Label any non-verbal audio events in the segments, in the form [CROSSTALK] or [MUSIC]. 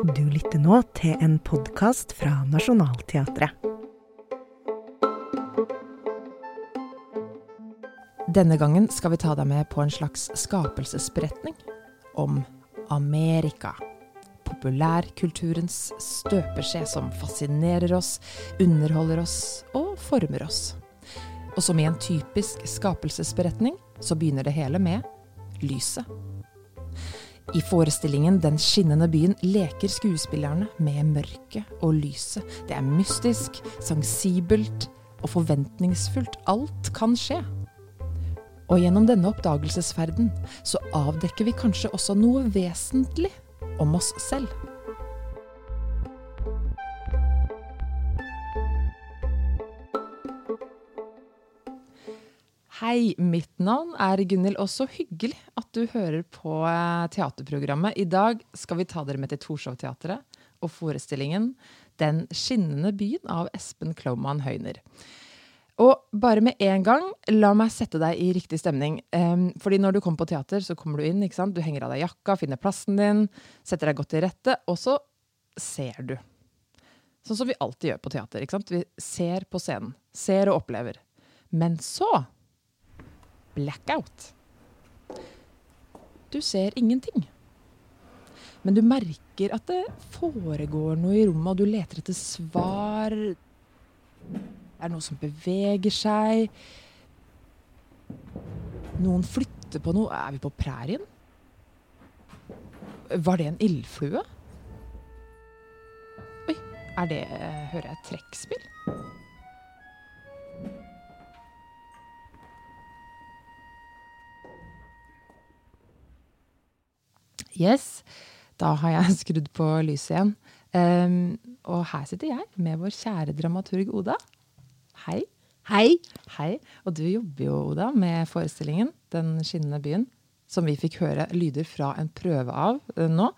Du lytter nå til en podkast fra Nationaltheatret. Denne gangen skal vi ta deg med på en slags skapelsesberetning om Amerika. Populærkulturens støpeskje som fascinerer oss, underholder oss og former oss. Og som i en typisk skapelsesberetning så begynner det hele med lyset. I forestillingen Den skinnende byen leker skuespillerne med mørket og lyset. Det er mystisk, sensibelt og forventningsfullt. Alt kan skje. Og gjennom denne oppdagelsesferden så avdekker vi kanskje også noe vesentlig om oss selv. Hei, mitt navn er Gunhild, og så hyggelig at du hører på eh, teaterprogrammet. I dag skal vi ta dere med til Torshov-teatret og forestillingen Den skinnende byen av Espen Klaumann Høyner. Og bare med en gang, la meg sette deg i riktig stemning. Um, fordi når du kommer på teater, så kommer du inn, ikke sant? du henger av deg jakka, finner plassen din, setter deg godt til rette, og så ser du. Sånn som vi alltid gjør på teater. ikke sant? Vi ser på scenen. Ser og opplever. Men så blackout. Du ser ingenting. Men du merker at det foregår noe i rommet, og du leter etter svar. Det er noe som beveger seg. Noen flytter på noe. Er vi på prærien? Var det en ildflue? Oi, er det Hører jeg et trekkspill? Yes, da har jeg [LAUGHS] skrudd på lyset igjen. Um, og her sitter jeg med vår kjære dramaturg Oda. Hei. Hei. Hei. Og du jobber jo, Oda, med forestillingen 'Den skinnende byen', som vi fikk høre lyder fra en prøve av uh, nå.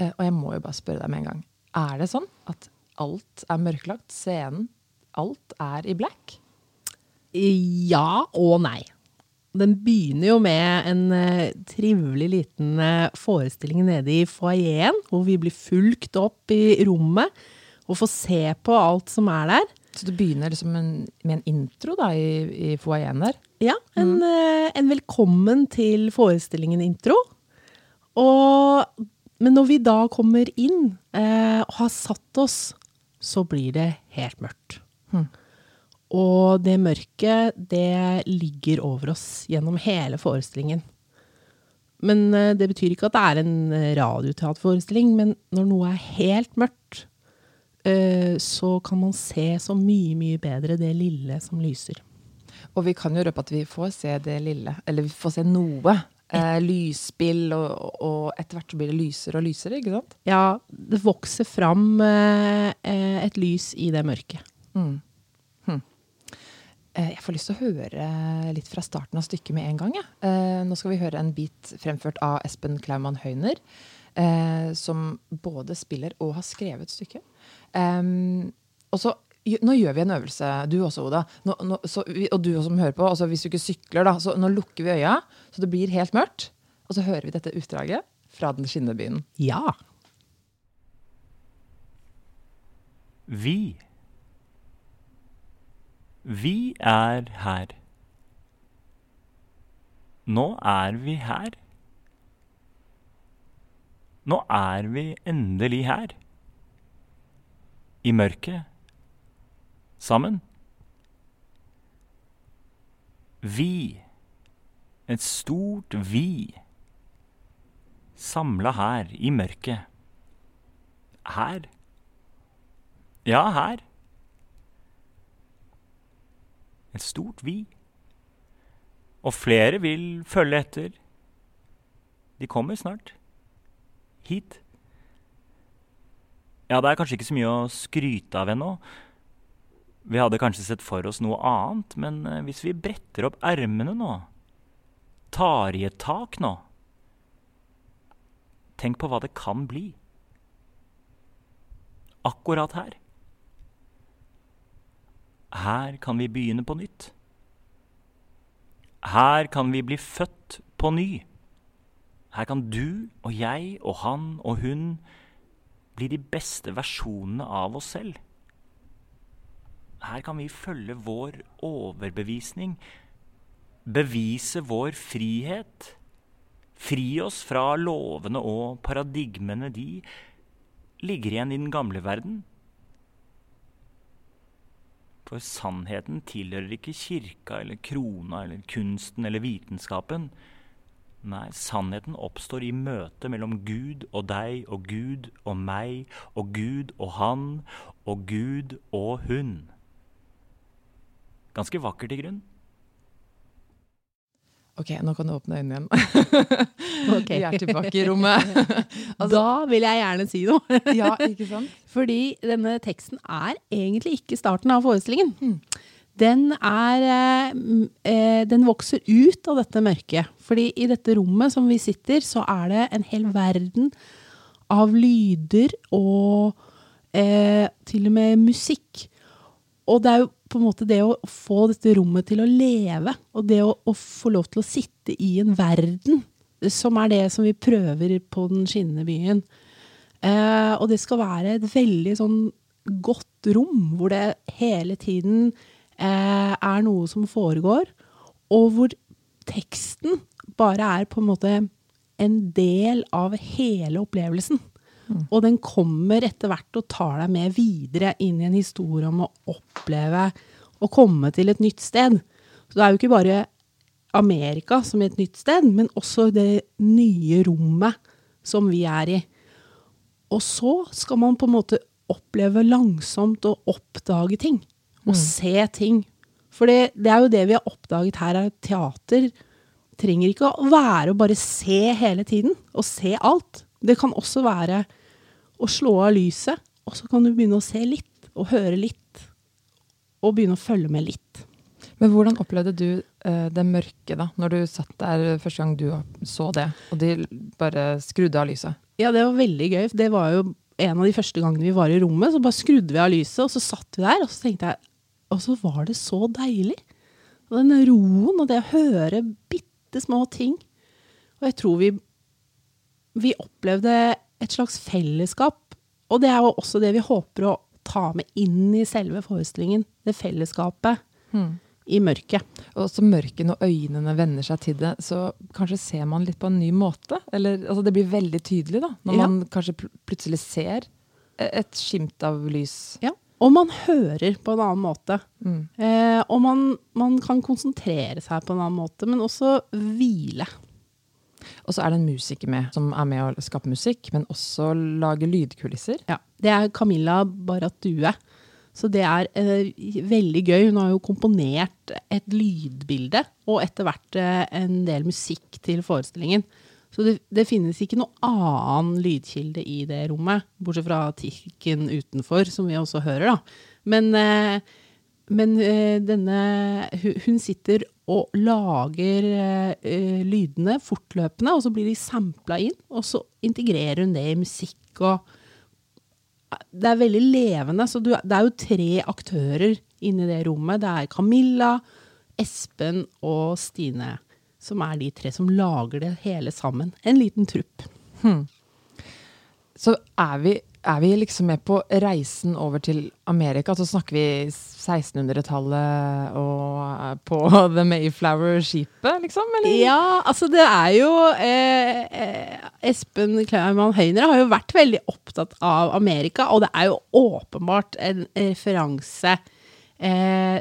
Uh, og jeg må jo bare spørre deg med en gang. Er det sånn at alt er mørklagt? Scenen, alt er i black? Ja og nei. Den begynner jo med en uh, trivelig liten uh, forestilling nede i foajeen, hvor vi blir fulgt opp i rommet og får se på alt som er der. Så det begynner liksom en, med en intro da, i, i foajeen der? Ja, en, mm. uh, en, velkommen til forestillingen-intro. Men når vi da kommer inn og har satt oss, så blir det helt mørkt. Mm. Og det mørket, det ligger over oss gjennom hele forestillingen. Men uh, det betyr ikke at det er en eh, radioteaterforestilling, men når noe er helt mørkt, uh, så kan man se så mye, mye bedre det lille som lyser. Og vi kan jo røpe at vi får se det lille, eller vi får se noe. Eh, lysspill, og, og, etter hvert så blir det lysere og lysere, ikke sant? Ja, det vokser fram eh, et lys i det mørket. Mm. Eh, jeg får lyst til å høre litt fra starten av stykket med en gang. Ja. Eh, nå skal vi høre en bit fremført av Espen Klaumann Høyner, eh, som både spiller og har skrevet stykket. og så nå gjør vi en øvelse, du også, Oda. Nå, nå, så, og du som hører på. Altså, hvis du ikke sykler, da, så nå lukker vi øya, så det blir helt mørkt. Og så hører vi dette utdraget fra Den skinnende byen. Ja. Vi vi er her. Nå er vi her. Nå er vi endelig her. I mørket. Sammen. Vi. Et stort vi. Samla her, i mørket. Her. Ja, her. Et stort vi. Og flere vil følge etter. De kommer snart. Hit. Ja, det er kanskje ikke så mye å skryte av ennå. Vi hadde kanskje sett for oss noe annet, men eh, hvis vi bretter opp ermene nå, tar i et tak nå Tenk på hva det kan bli. Akkurat her. Her kan vi begynne på nytt. Her kan vi bli født på ny. Her kan du og jeg og han og hun bli de beste versjonene av oss selv. Her kan vi følge vår overbevisning, bevise vår frihet, fri oss fra lovene og paradigmene de ligger igjen i den gamle verden. For sannheten tilhører ikke kirka eller krona eller kunsten eller vitenskapen. Nei, sannheten oppstår i møtet mellom Gud og deg og Gud og meg og Gud og han og Gud og hun. Ganske vakkert i grunn. Ok, nå kan du åpne øynene igjen. [LAUGHS] okay. [LAUGHS] Vi er tilbake i rommet. [LAUGHS] da vil jeg gjerne si noe. ja, ikke sant? Fordi denne teksten er egentlig ikke starten av forestillingen. Hmm. Den, er, eh, eh, den vokser ut av dette mørket. Fordi i dette rommet som vi sitter, så er det en hel verden av lyder og eh, til og med musikk. Og det er jo på en måte det å få dette rommet til å leve, og det å, å få lov til å sitte i en verden, som er det som vi prøver på den skinnende byen. Eh, og det skal være et veldig sånn godt rom, hvor det hele tiden eh, er noe som foregår, og hvor teksten bare er på en måte en del av hele opplevelsen. Og den kommer etter hvert og tar deg med videre inn i en historie om å oppleve å komme til et nytt sted. Så det er jo ikke bare Amerika som er et nytt sted, men også det nye rommet som vi er i. Og så skal man på en måte oppleve langsomt å oppdage ting. Og se ting. For det, det er jo det vi har oppdaget her, er at teater trenger ikke å være å bare se hele tiden, og se alt. Det kan også være å slå av lyset, og så kan du begynne å se litt, og høre litt, og begynne å følge med litt. Men hvordan opplevde du eh, det mørke da, når du satt der første gang du så det, og de bare skrudde av lyset? Ja, det var veldig gøy. Det var jo en av de første gangene vi var i rommet. Så bare skrudde vi av lyset, og så satt vi der, og så tenkte jeg Og så var det så deilig. Og den roen og det å høre bitte små ting. Og jeg tror vi Vi opplevde et slags fellesskap. Og det er jo også det vi håper å ta med inn i selve forestillingen. Det fellesskapet i mørket. Og så mørket når øynene vender seg til det, så kanskje ser man litt på en ny måte. Eller altså det blir veldig tydelig da, når Ja. man kanskje pl plutselig ser e- et skimt av lys. Ja. Og man hører på en annen måte. Mm. Eh, og man, man kan konsentrere seg på en annen måte, men også hvile. Og så er det en musiker med, som er med å skape musikk, men også lage lydkulisser. Ja. Det er Camilla Baratue. Så det er eh, veldig gøy. Hun har jo komponert et lydbilde, og etter hvert eh, en del musikk til forestillingen. Så det, det finnes ikke noe annen lydkilde i det rommet, bortsett fra tikken utenfor, som vi også hører, da. Men, eh, men eh, denne hu- Hun sitter og lager eh, eh, lydene fortløpende, og så blir de sampla inn, og så integrerer hun det i musikk og det er veldig levende. Så du, det er jo tre aktører inni det rommet. Det er Camilla, Espen og Stine. Som er de tre som lager det hele sammen. En liten trupp. Så er vi, er vi liksom med på reisen over til Amerika. Så snakker vi 1600-tallet og er på [LAUGHS] The Mayflower-skipet, liksom? Eller? Ja, altså det er jo eh, eh, Espen Klaumann Høyner har jo vært veldig opptatt av Amerika, og det er jo åpenbart en referanse eh,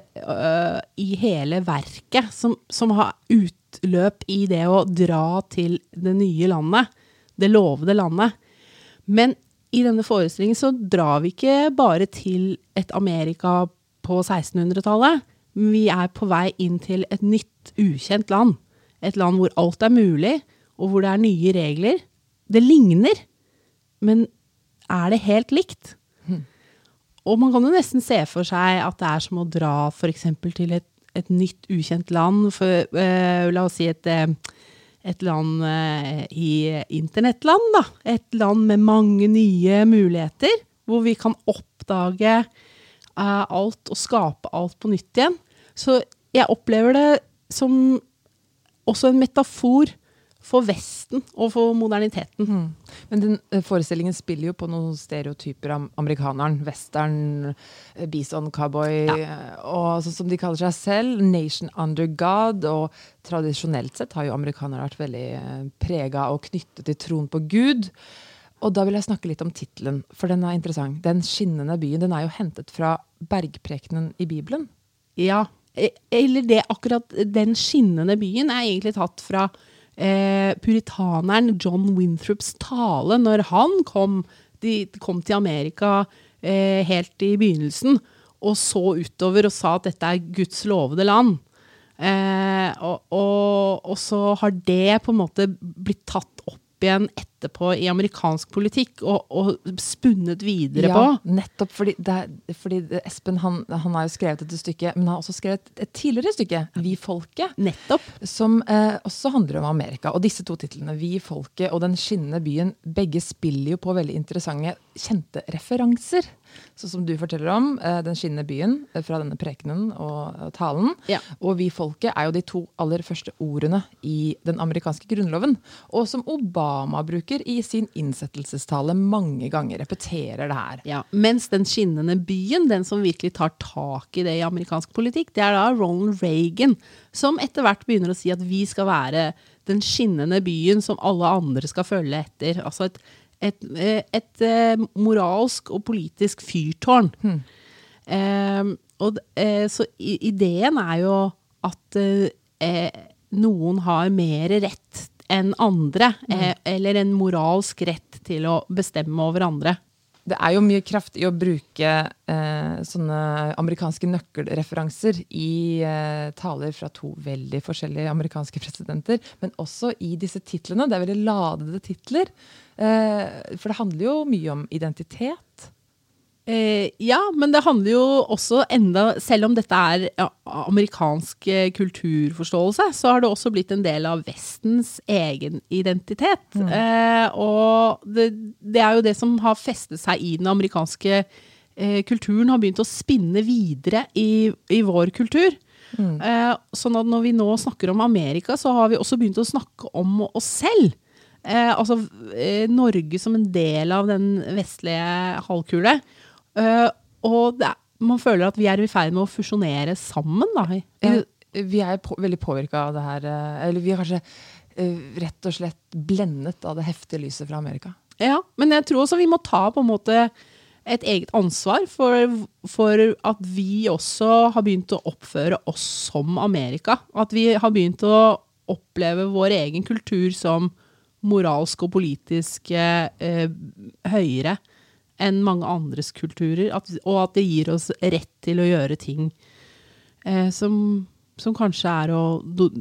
i hele verket som, som har utløp i det å dra til det nye landet, det lovede landet. Men i denne forestillingen så drar vi ikke bare til et Amerika på 1600-tallet. Vi er på vei inn til et nytt, ukjent land. Et land hvor alt er mulig, og hvor det er nye regler. Det ligner, men er det helt likt? Og man kan jo nesten se for seg at det er som å dra f.eks. til et, et nytt, ukjent land. For, eh, la oss si et, eh, et land eh, i internettland, da. Et land med mange nye muligheter, hvor vi kan oppdage eh, alt og skape alt på nytt igjen. Så jeg opplever det som også en metafor for Vesten og for moderniteten. Mm. Men den eh, forestillingen spiller jo på noen stereotyper av amerikaneren. Western, eh, bison, cowboy, Ja. eh, og sånn som de kaller seg selv. Nation under God. Og tradisjonelt sett har jo amerikanere vært veldig prega og knyttet til troen på Gud. Og da vil jeg snakke litt om tittelen, for den er interessant. Den skinnende byen. Den er jo hentet fra bergprekenen i Bibelen. Ja, e- eller det akkurat den skinnende byen er egentlig tatt fra eh, puritaneren John Winthrops tale når han kom, de, kom til Amerika eh, helt i begynnelsen og så utover og sa at dette er Guds lovede land. Eh, og, og, og så har det på en måte blitt tatt opp igjen etterpå i amerikansk politikk og, og spunnet videre ja, på. Nettopp fordi, er- fordi Espen han, han har jo skrevet dette stykket, men han har også skrevet et tidligere stykke, Vi folket. Nettopp. Som eh, også handler om Amerika. Og disse to titlene, Vi folket og Den skinnende byen, begge spiller jo på veldig interessante, kjente referanser. Sånn som du forteller om eh, Den skinnende byen eh, fra denne prekenen og, og talen. Ja. Og Vi folket er jo de to aller første ordene i den amerikanske grunnloven. Og som Obama bruker i sin innsettelsestale mange ganger. Repeterer det her. Ja, mens den skinnende byen, den som virkelig tar tak i det i amerikansk politikk, det er da Ronald Reagan, som etter hvert begynner å si at vi skal være den skinnende byen som alle andre skal følge etter. Altså et, et, eh, et, eh, moralsk og politisk fyrtårn. Eh, og, eh, så ideen er jo at eh, eh, noen har mer rett enn andre, eh, eller en moralsk rett til å bestemme over andre. Det er jo mye kraft i å bruke eh, sånne amerikanske nøkkelreferanser i eh, taler fra to veldig forskjellige amerikanske presidenter, men også i disse titlene. Det er veldig ladede titler. Eh, for det handler jo mye om identitet. Eh, ja, men det handler jo også enda Selv om dette er ja, amerikansk eh, kulturforståelse, så har det også blitt en del av Vestens egen identitet. Eh, og det, det er jo det som har festet seg i den amerikanske eh, kulturen, har begynt å spinne videre i, i vår kultur. Eh, sånn at når vi nå snakker om Amerika, så har vi også begynt å snakke om oss selv. Eh, altså Norge som en del av den vestlige halvkule. Eh, og er, man føler at vi er i ferd med å fusjonere sammen. Da. Ja, vi er på, veldig påvirka av det her. eh, Eller vi er kanskje eh, rett og slett blendet av det heftige lyset fra Amerika. Ja, men jeg tror også vi må ta på en måte et eget ansvar for, for at vi også har begynt å oppføre oss som Amerika. At vi har begynt å oppleve vår egen kultur som moralsk og politisk eh, høyere enn mange andres kulturer. At, og at det gir oss rett til å gjøre ting eh, som, som kanskje er å do,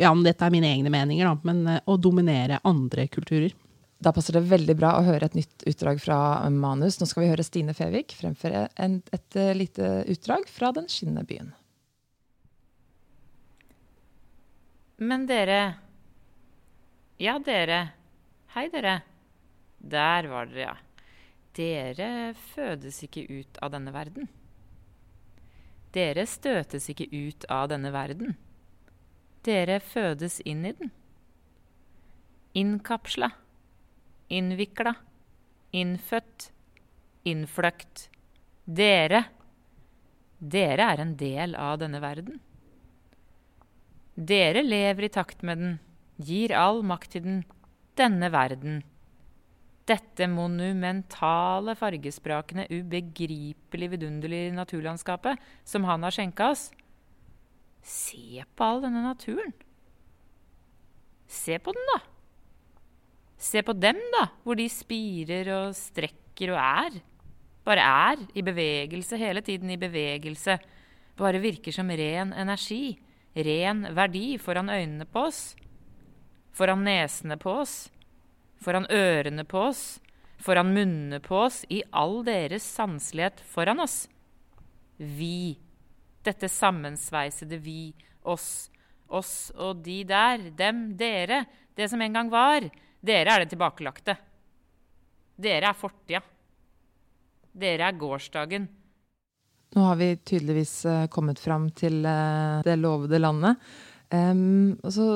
Ja, men dette er mine egne meninger, da, men eh, å dominere andre kulturer. Da passer det veldig bra å høre et nytt utdrag fra manus. Nå skal vi høre Stine Fevik fremføre et, et eh, lite utdrag fra Den skinnende byen. Men dere Ja, dere. Hei, dere. Der var dere, ja. Dere fødes ikke ut av denne verden. Dere støtes ikke ut av denne verden. Dere fødes inn i den. Innkapsla. Innvikla. Innfødt. Innfløkt. Dere. Dere er en del av denne verden. Dere lever i takt med den, gir all makt til den, denne verden. Dette monumentale, fargesprakende, ubegripelig vidunderlige naturlandskapet som han har skjenka oss. Se på all denne naturen. Se på den, da. Se på dem, da, hvor de spirer og strekker og er. Bare er, i bevegelse, hele tiden i bevegelse. Bare virker som ren energi, ren verdi foran øynene på oss. Foran nesene på oss. Foran ørene på oss. Foran munnene på oss, i all deres sanselighet foran oss. Vi. Dette sammensveisede vi, oss. Oss og de der, dem, dere, det som en gang var. Dere er det tilbakelagte. Dere er fortida. Dere er gårsdagen. Nå har vi tydeligvis eh, kommet fram til eh, det lovede landet. Um, og så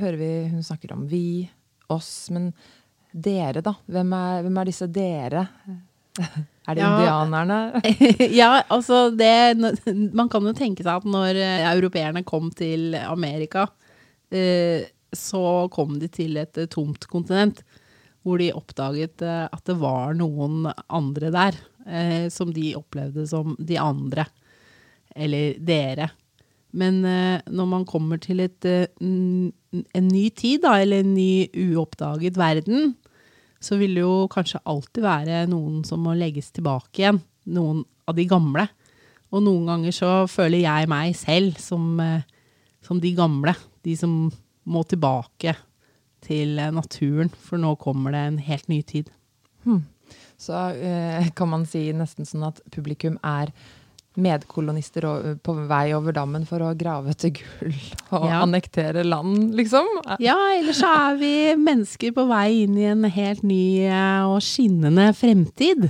hører vi hun snakker om vi, oss, men dere, da? Hvem er, hvem er disse dere? Er det Ja. indianerne? [LAUGHS] ja, altså det Man kan jo tenke seg at når eh, europeerne kom til Amerika, eh, så kom de til et eh, tomt kontinent. Hvor de oppdaget at det var noen andre der, som de opplevde som de andre. Eller dere. Men eh, når man kommer til et, eh, en ny tid, da, eller en ny uoppdaget verden, så vil det jo kanskje alltid være noen som må legges tilbake igjen. Noen av de gamle. Og noen ganger så føler jeg meg selv som, eh, som de gamle. De som må tilbake til naturen, for nå kommer det en helt ny tid. Så eh, kan man si nesten sånn at publikum er medkolonister på vei over dammen for å grave etter gull [LAUGHS] og Ja. annektere land, liksom. Ja, ellers så er vi mennesker på vei inn i en helt ny eh, og skinnende fremtid.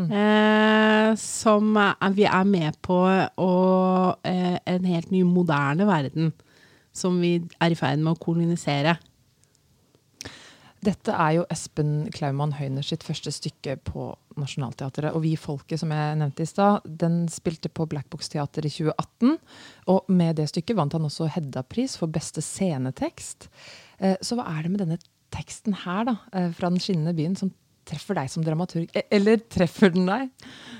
Eh, som er, vi er med på å eh, En helt ny, moderne verden. Som vi er i ferd med å kolonisere. Dette er jo Espen Klaumann Høyner sitt første stykke på Nationaltheatret. Og Vi folket, som jeg nevnte i stad, den spilte på Black Box Teater i 2018. Og med det stykket vant han også Hedda-pris for beste scenetekst. Eh, Så hva er det med denne teksten her, da, eh, fra Den skinnende byen, som treffer deg som dramaturg? E- Eller treffer den deg?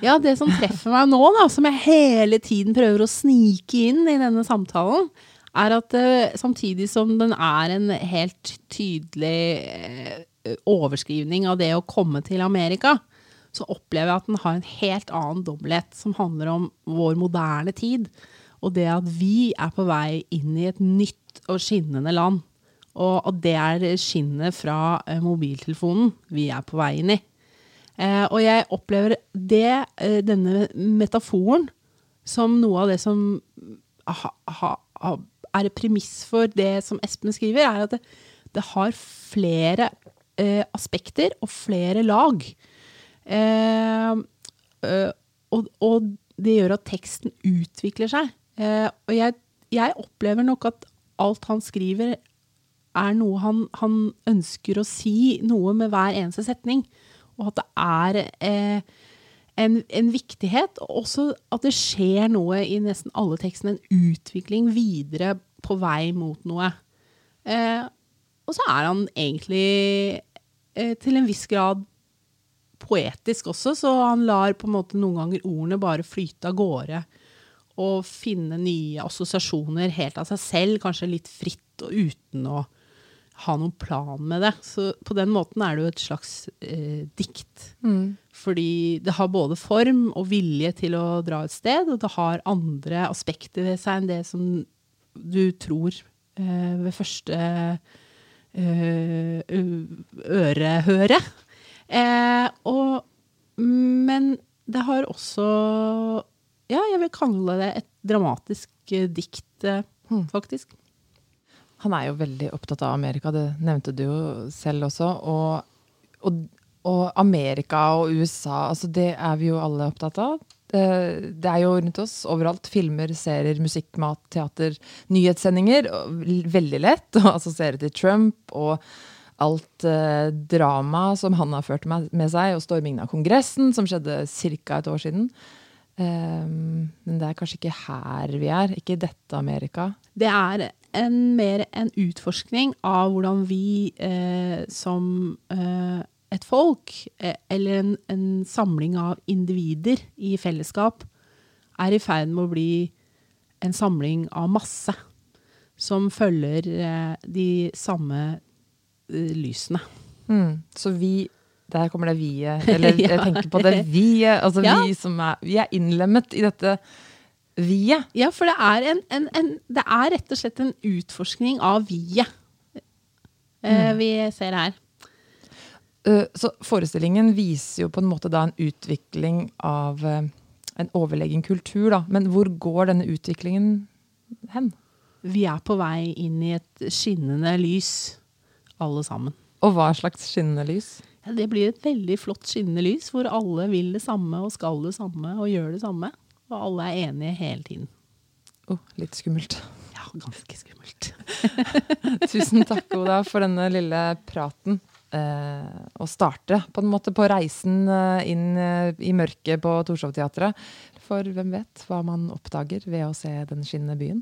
Ja, det som treffer meg nå, da, som jeg hele tiden prøver å snike inn i denne samtalen, er at eh, samtidig som den er en helt tydelig overskrivning av det å komme til Amerika, så opplever jeg at den har en helt annen dobbelthet som handler om vår moderne tid. Og det at vi er på vei inn i et nytt og skinnende land. Og at det er skinnet fra eh, mobiltelefonen vi er på vei inn i. Eh, og jeg opplever det, eh, denne metaforen, som noe av det som ha, ha, ha, er premiss for det som Espen skriver, er at det, det har flere eh, aspekter og flere lag. Eh, eh, og, og det gjør at teksten utvikler seg. Eh, og jeg, jeg opplever nok at alt han skriver, er noe han, han ønsker å si noe med hver eneste setning. Og at det er en, en viktighet, og også at det skjer noe i nesten alle tekstene. En utvikling videre på vei mot noe. Eh, og så er han egentlig eh, til en viss grad poetisk også, så han lar på en måte noen ganger ordene bare flyte av gårde. Og finne nye assosiasjoner helt av seg selv, kanskje litt fritt og uten å ha noen plan med det. Så på den måten er det jo et slags eh, dikt. Fordi det har både form og vilje til å dra et sted, og det har andre aspekter ved seg enn det som du tror eh, ved første eh, ørehøre. Eh, og, men det har også Ja, jeg vil kalle det et dramatisk eh, dikt, eh, faktisk. Han er jo veldig opptatt av Amerika, det nevnte du jo selv også. Og, og, og Amerika og USA, altså det er vi jo alle opptatt av. Det, det er jo rundt oss overalt. Filmer, serier, musikk, mat, teater, nyhetssendinger. Veldig lett å assosiere til Trump og alt eh, drama som han har ført med, med seg, og stormingen av Kongressen, som skjedde ca. et år siden. Um, men det er kanskje ikke her vi er, ikke i dette Amerika. Det er en, mer en utforskning av hvordan vi eh, som eh, et folk, eh, eller en, en samling av individer i fellesskap, er i ferd med å bli en samling av masse. Som følger eh, de samme lysene. Mm. Så vi Der kommer det vi-et. [LAUGHS] Eller jeg tenker på det vi-et. Altså Ja. vi som er Vi er innlemmet i dette vi-et. Ja, for det er, en, en, en, det er rett og slett en utforskning av vi-et mm. vi ser her. Uh, Så forestillingen viser jo på en måte da en utvikling av en overlegen kultur, da. Men hvor går denne utviklingen hen? Vi er på vei inn i et skinnende lys, alle sammen. Og hva slags skinnende lys? Ja, det blir et veldig flott skinnende lys, hvor alle vil det samme og skal det samme og gjør det samme. Og alle er enige hele tiden. Oh, litt skummelt. Ja, ganske skummelt. [LAUGHS] Tusen takk, Oda, for denne lille praten. Eh, å starte på en måte på reisen eh, inn eh, i mørket på Torshov-teatret. For hvem vet hva man oppdager ved å se den skinnende byen.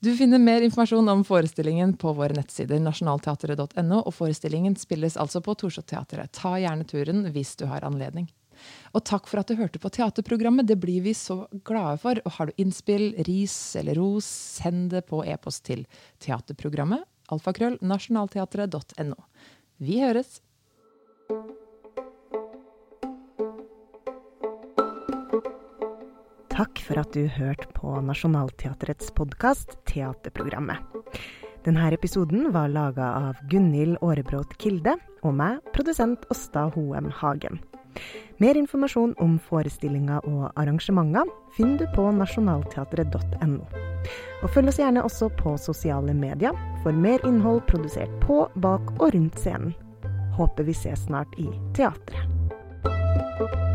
Du finner mer informasjon om forestillingen på våre nettsider nasjonalteatret.no, og forestillingen spilles altså på Torshov-teatret. Ta gjerne turen hvis du har anledning. Og takk for at du hørte på teaterprogrammet. Det blir vi så glade for. Og har du innspill, ris eller ros, send det på e-post til teaterprogrammet alfakrøll nasjonalteatret.no. Vi høres! Takk for at du hørte på Nationaltheatrets podkast Teaterprogrammet. Denne episoden var laga av Gunhild Aarebrot Kilde og meg, produsent Åsta Hoem Hagen. Mer informasjon om forestillinger og arrangementer finner du på nasjonalteatret.no. Og følg oss gjerne også på sosiale medier for mer innhold produsert på, bak og rundt scenen. Håper vi ses snart i teatret.